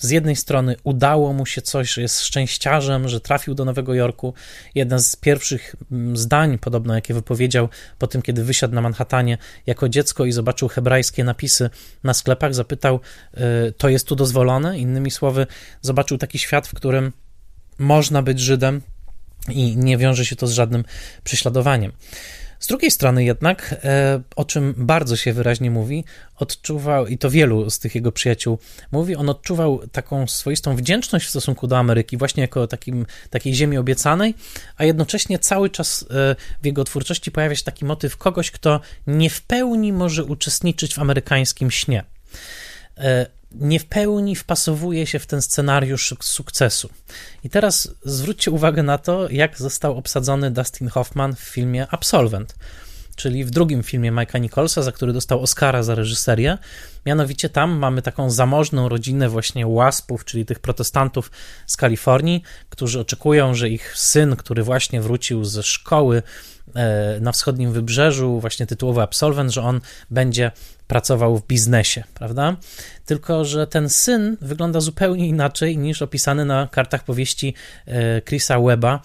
z jednej strony udało mu się coś, że jest szczęściarzem, że trafił do Nowego Jorku. Jedna z pierwszych mm, zdań, podobno jakie wypowiedział po tym, kiedy wysiadł na Manhattanie jako dziecko i zobaczył hebrajskie napisy na sklepach, zapytał, y, to jest tu dozwolone? Innymi słowy, zobaczył taki świat, w którym można być Żydem i nie wiąże się to z żadnym prześladowaniem. Z drugiej strony jednak, e, o czym bardzo się wyraźnie mówi, odczuwał, i to wielu z tych jego przyjaciół mówi, on odczuwał taką swoistą wdzięczność w stosunku do Ameryki, właśnie jako takim, takiej ziemi obiecanej, a jednocześnie cały czas e, w jego twórczości pojawia się taki motyw kogoś, kto nie w pełni może uczestniczyć w amerykańskim śnie. E, nie w pełni wpasowuje się w ten scenariusz sukcesu. I teraz zwróćcie uwagę na to, jak został obsadzony Dustin Hoffman w filmie Absolvent, czyli w drugim filmie Mike'a Nicholsa, za który dostał Oscara za reżyserię. Mianowicie tam mamy taką zamożną rodzinę właśnie łaspów, czyli tych protestantów z Kalifornii, którzy oczekują, że ich syn, który właśnie wrócił ze szkoły e, na wschodnim wybrzeżu, właśnie tytułowy absolwent, że on będzie pracował w biznesie, prawda? Tylko, że ten syn wygląda zupełnie inaczej niż opisany na kartach powieści e, Chrisa Weba,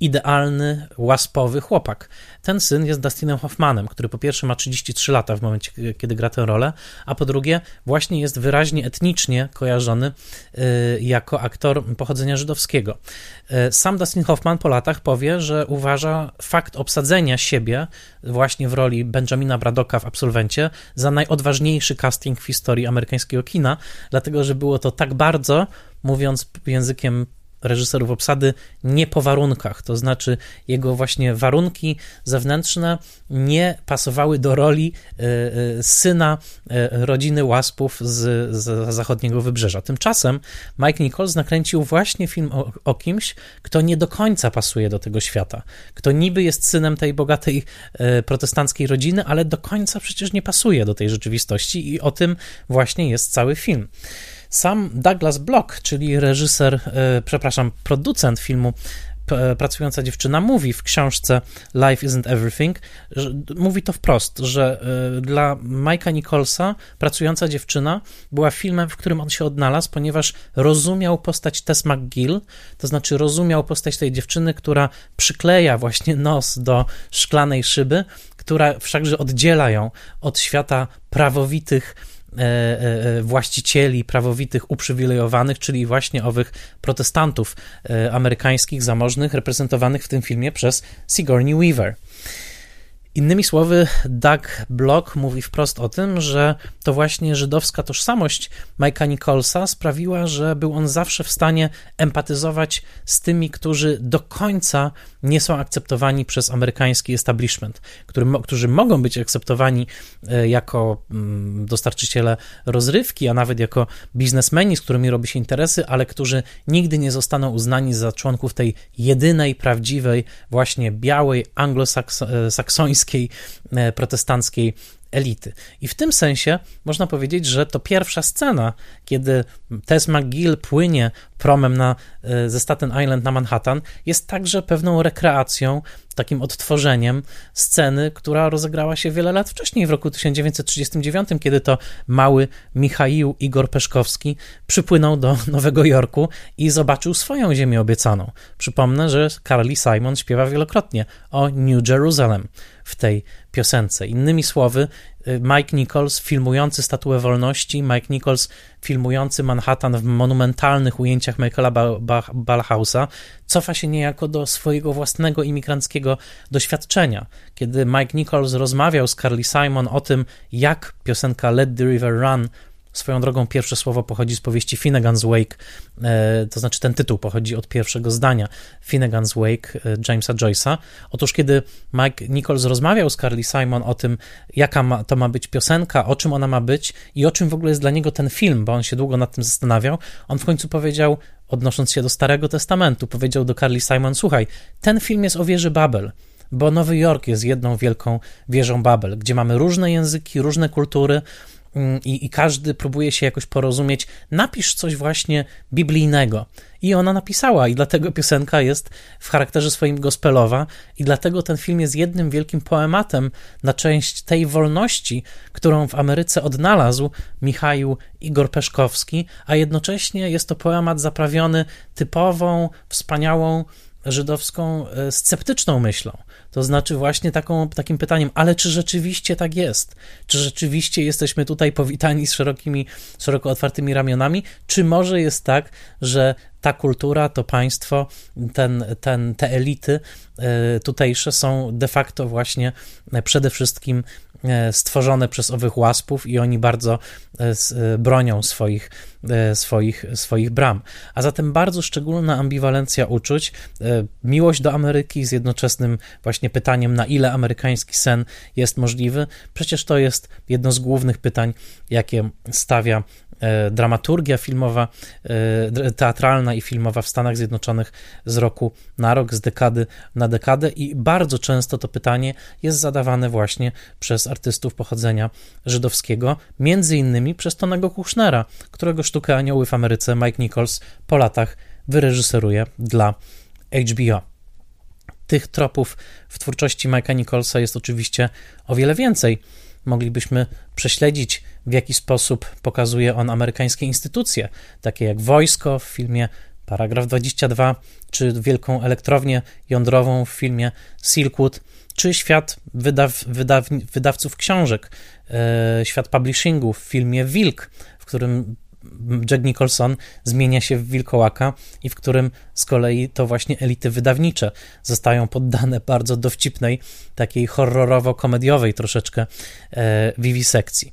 idealny, łaspowy chłopak. Ten syn jest Dustinem Hoffmanem, który po pierwsze ma 33 lata w momencie, kiedy gra tę rolę, a po drugie właśnie jest wyraźnie etnicznie kojarzony y, jako aktor pochodzenia żydowskiego. Y, sam Dustin Hoffman po latach powie, że uważa fakt obsadzenia siebie właśnie w roli Benjamina Bradoka w Absolwencie za najodważniejszy casting w historii amerykańskiego kina, dlatego że było to tak bardzo, mówiąc językiem reżyserów obsady nie po warunkach, to znaczy jego właśnie warunki zewnętrzne nie pasowały do roli e, e, syna e, rodziny łaspów z, z zachodniego wybrzeża. Tymczasem Mike Nichols nakręcił właśnie film o, o kimś, kto nie do końca pasuje do tego świata, kto niby jest synem tej bogatej protestanckiej rodziny, ale do końca przecież nie pasuje do tej rzeczywistości i o tym właśnie jest cały film. Sam Douglas Block, czyli reżyser, e, przepraszam, producent filmu pracująca dziewczyna mówi w książce Life Isn't Everything, że, mówi to wprost, że e, dla Mike'a Nicholsa pracująca dziewczyna była filmem, w którym on się odnalazł, ponieważ rozumiał postać Tess McGill, to znaczy rozumiał postać tej dziewczyny, która przykleja właśnie nos do szklanej szyby, która wszakże oddziela ją od świata prawowitych E, e, e, właścicieli prawowitych, uprzywilejowanych, czyli właśnie owych protestantów amerykańskich, zamożnych, reprezentowanych w tym filmie przez Sigourney Weaver. Innymi słowy, Doug Block mówi wprost o tym, że to właśnie żydowska tożsamość Mike'a Nicholsa sprawiła, że był on zawsze w stanie empatyzować z tymi, którzy do końca nie są akceptowani przez amerykański establishment, który, którzy mogą być akceptowani e, jako mm, dostarczyciele rozrywki, a nawet jako biznesmeni, z którymi robi się interesy, ale którzy nigdy nie zostaną uznani za członków tej jedynej, prawdziwej, właśnie białej, anglosaksońskiej, e, protestanckiej elity. I w tym sensie można powiedzieć, że to pierwsza scena, kiedy Tess McGill płynie promem na, e, ze Staten Island na Manhattan, jest także pewną rekreacją, takim odtworzeniem sceny, która rozegrała się wiele lat wcześniej, w roku 1939, kiedy to mały Michaił Igor Peszkowski przypłynął do Nowego Jorku i zobaczył swoją ziemię obiecaną. Przypomnę, że Carly Simon śpiewa wielokrotnie o New Jerusalem w tej piosence. Innymi słowy, Mike Nichols filmujący Statuę Wolności, Mike Nichols filmujący Manhattan w monumentalnych ujęciach Michaela Ballhausa, cofa się niejako do swojego własnego imigranckiego doświadczenia. Kiedy Mike Nichols rozmawiał z Carly Simon o tym, jak piosenka Let the River Run Swoją drogą pierwsze słowo pochodzi z powieści Finnegan's Wake, e, to znaczy ten tytuł pochodzi od pierwszego zdania Finnegan's Wake e, Jamesa Joyce'a. Otóż kiedy Mike Nichols rozmawiał z Carly Simon o tym, jaka ma, to ma być piosenka, o czym ona ma być i o czym w ogóle jest dla niego ten film, bo on się długo nad tym zastanawiał, on w końcu powiedział, odnosząc się do Starego Testamentu, powiedział do Carly Simon, słuchaj, ten film jest o wieży Babel, bo Nowy Jork jest jedną wielką wieżą Babel, gdzie mamy różne języki, różne kultury, i, i każdy próbuje się jakoś porozumieć, napisz coś właśnie biblijnego. I ona napisała, i dlatego piosenka jest w charakterze swoim gospelowa, i dlatego ten film jest jednym wielkim poematem na część tej wolności, którą w Ameryce odnalazł Michał Igor Peszkowski, a jednocześnie jest to poemat zaprawiony typową, wspaniałą żydowską e, sceptyczną myślą. To znaczy właśnie taką, takim pytaniem, ale czy rzeczywiście tak jest? Czy rzeczywiście jesteśmy tutaj powitani z szerokimi, szeroko otwartymi ramionami? Czy może jest tak, że ta kultura, to państwo, ten, ten, te elity e, tutejsze są de facto właśnie e, przede wszystkim stworzone przez owych łaspów i oni bardzo e, e, bronią swoich, swoich, swoich bram. A zatem bardzo szczególna ambiwalencja uczuć, miłość do Ameryki z jednoczesnym właśnie pytaniem, na ile amerykański sen jest możliwy. Przecież to jest jedno z głównych pytań, jakie stawia E, dramaturgia filmowa, e, teatralna i filmowa w Stanach Zjednoczonych z roku na rok, z dekady na dekadę i bardzo często to pytanie jest zadawane właśnie przez artystów pochodzenia żydowskiego, między innymi przez Tonego Kuchnera, którego sztukę Anioły w Ameryce Mike Nichols po latach wyreżyseruje dla HBO. Tych tropów w twórczości Mike'a Nicholsa jest oczywiście o wiele więcej moglibyśmy prześledzić, w jaki sposób pokazuje on amerykańskie instytucje, takie jak wojsko w filmie Paragraf 22, czy wielką elektrownię jądrową w filmie Silkwood, czy świat wydaw, wydaw, wydawców książek, e, świat publishingu w filmie Wilk, w którym Jack Nicholson zmienia się w wilkołaka i w którym z kolei to właśnie elity wydawnicze zostają poddane bardzo dowcipnej, takiej horrorowo-komediowej troszeczkę e, wiwisekcji.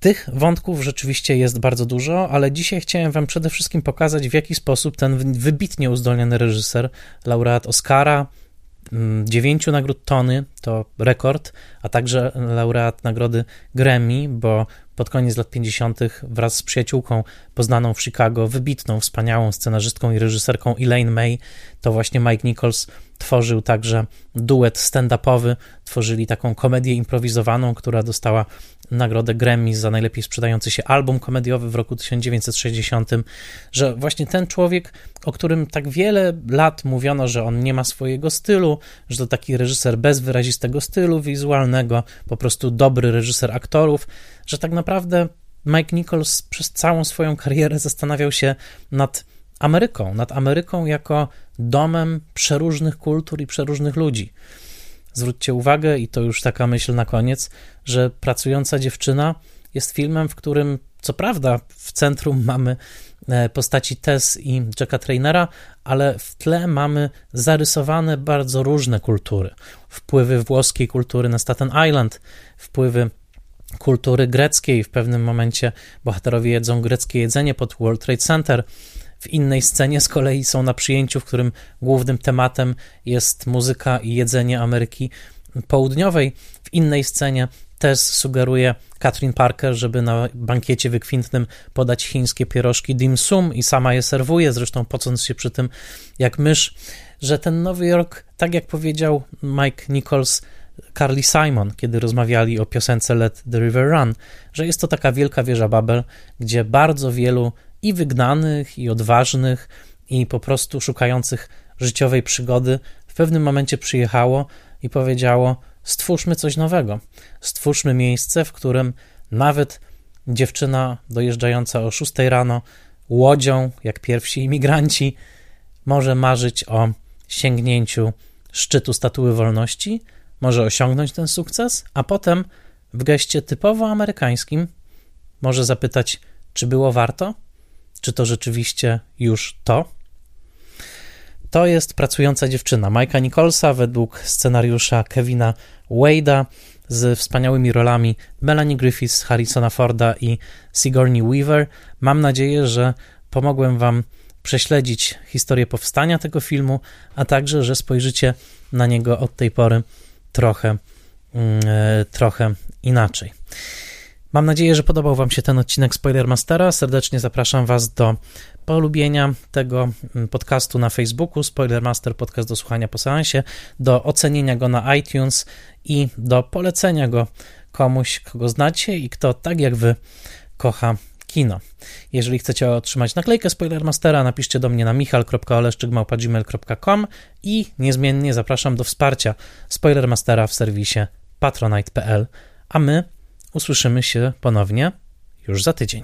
Tych wątków rzeczywiście jest bardzo dużo, ale dzisiaj chciałem Wam przede wszystkim pokazać, w jaki sposób ten wybitnie uzdolniony reżyser, laureat Oscara, mm, dziewięciu nagród Tony, to rekord, a także laureat nagrody Grammy, bo pod koniec lat 50. wraz z przyjaciółką poznaną w Chicago, wybitną, wspaniałą scenarzystką i reżyserką Elaine May, to właśnie Mike Nichols tworzył także duet stand-upowy, tworzyli taką komedię improwizowaną, która dostała nagrodę Grammy za najlepiej sprzedający się album komediowy w roku 1960, że właśnie ten człowiek, o którym tak wiele lat mówiono, że on nie ma swojego stylu, że to taki reżyser bez wyrazistego stylu wizualnego, po prostu dobry reżyser aktorów, że tak naprawdę Mike Nichols przez całą swoją karierę zastanawiał się nad Ameryką, nad Ameryką jako domem przeróżnych kultur i przeróżnych ludzi. Zwróćcie uwagę, i to już taka myśl na koniec, że Pracująca dziewczyna jest filmem, w którym co prawda w centrum mamy e, postaci Tess i Jacka Trainera, ale w tle mamy zarysowane bardzo różne kultury. Wpływy włoskiej kultury na Staten Island, wpływy kultury greckiej. W pewnym momencie bohaterowie jedzą greckie jedzenie pod World Trade Center. W innej scenie z kolei są na przyjęciu, w którym głównym tematem jest muzyka i jedzenie Ameryki Południowej. W innej scenie też sugeruje Katrin Parker, żeby na bankiecie wykwintnym podać chińskie pierożki dim sum i sama je serwuje, zresztą pocąc się przy tym jak mysz, że ten Nowy Jork, tak jak powiedział Mike Nichols, Carly Simon, kiedy rozmawiali o piosence Let the River Run, że jest to taka wielka wieża Babel, gdzie bardzo wielu i wygnanych, i odważnych, i po prostu szukających życiowej przygody w pewnym momencie przyjechało i powiedziało: Stwórzmy coś nowego. Stwórzmy miejsce, w którym nawet dziewczyna dojeżdżająca o 6 rano łodzią, jak pierwsi imigranci, może marzyć o sięgnięciu szczytu statuły wolności, może osiągnąć ten sukces, a potem w geście typowo amerykańskim może zapytać, czy było warto? Czy to rzeczywiście już to? To jest pracująca dziewczyna Majka Nicholsa według scenariusza Kevina Wade'a z wspaniałymi rolami Melanie Griffiths, Harrisona Forda i Sigourney Weaver. Mam nadzieję, że pomogłem Wam prześledzić historię powstania tego filmu, a także, że spojrzycie na niego od tej pory trochę, mm, e, trochę inaczej. Mam nadzieję, że podobał Wam się ten odcinek Spoilermastera. Serdecznie zapraszam Was do polubienia tego mm, podcastu na Facebooku, Spoilermaster Podcast do słuchania po seansie, do ocenienia go na iTunes i do polecenia go komuś, kogo znacie i kto tak jak Wy kocha kino. Jeżeli chcecie otrzymać naklejkę Spoilermastera, napiszcie do mnie na michal.oleszczykmałpa.gmail.com i niezmiennie zapraszam do wsparcia Spoilermastera w serwisie patronite.pl, a my usłyszymy się ponownie już za tydzień.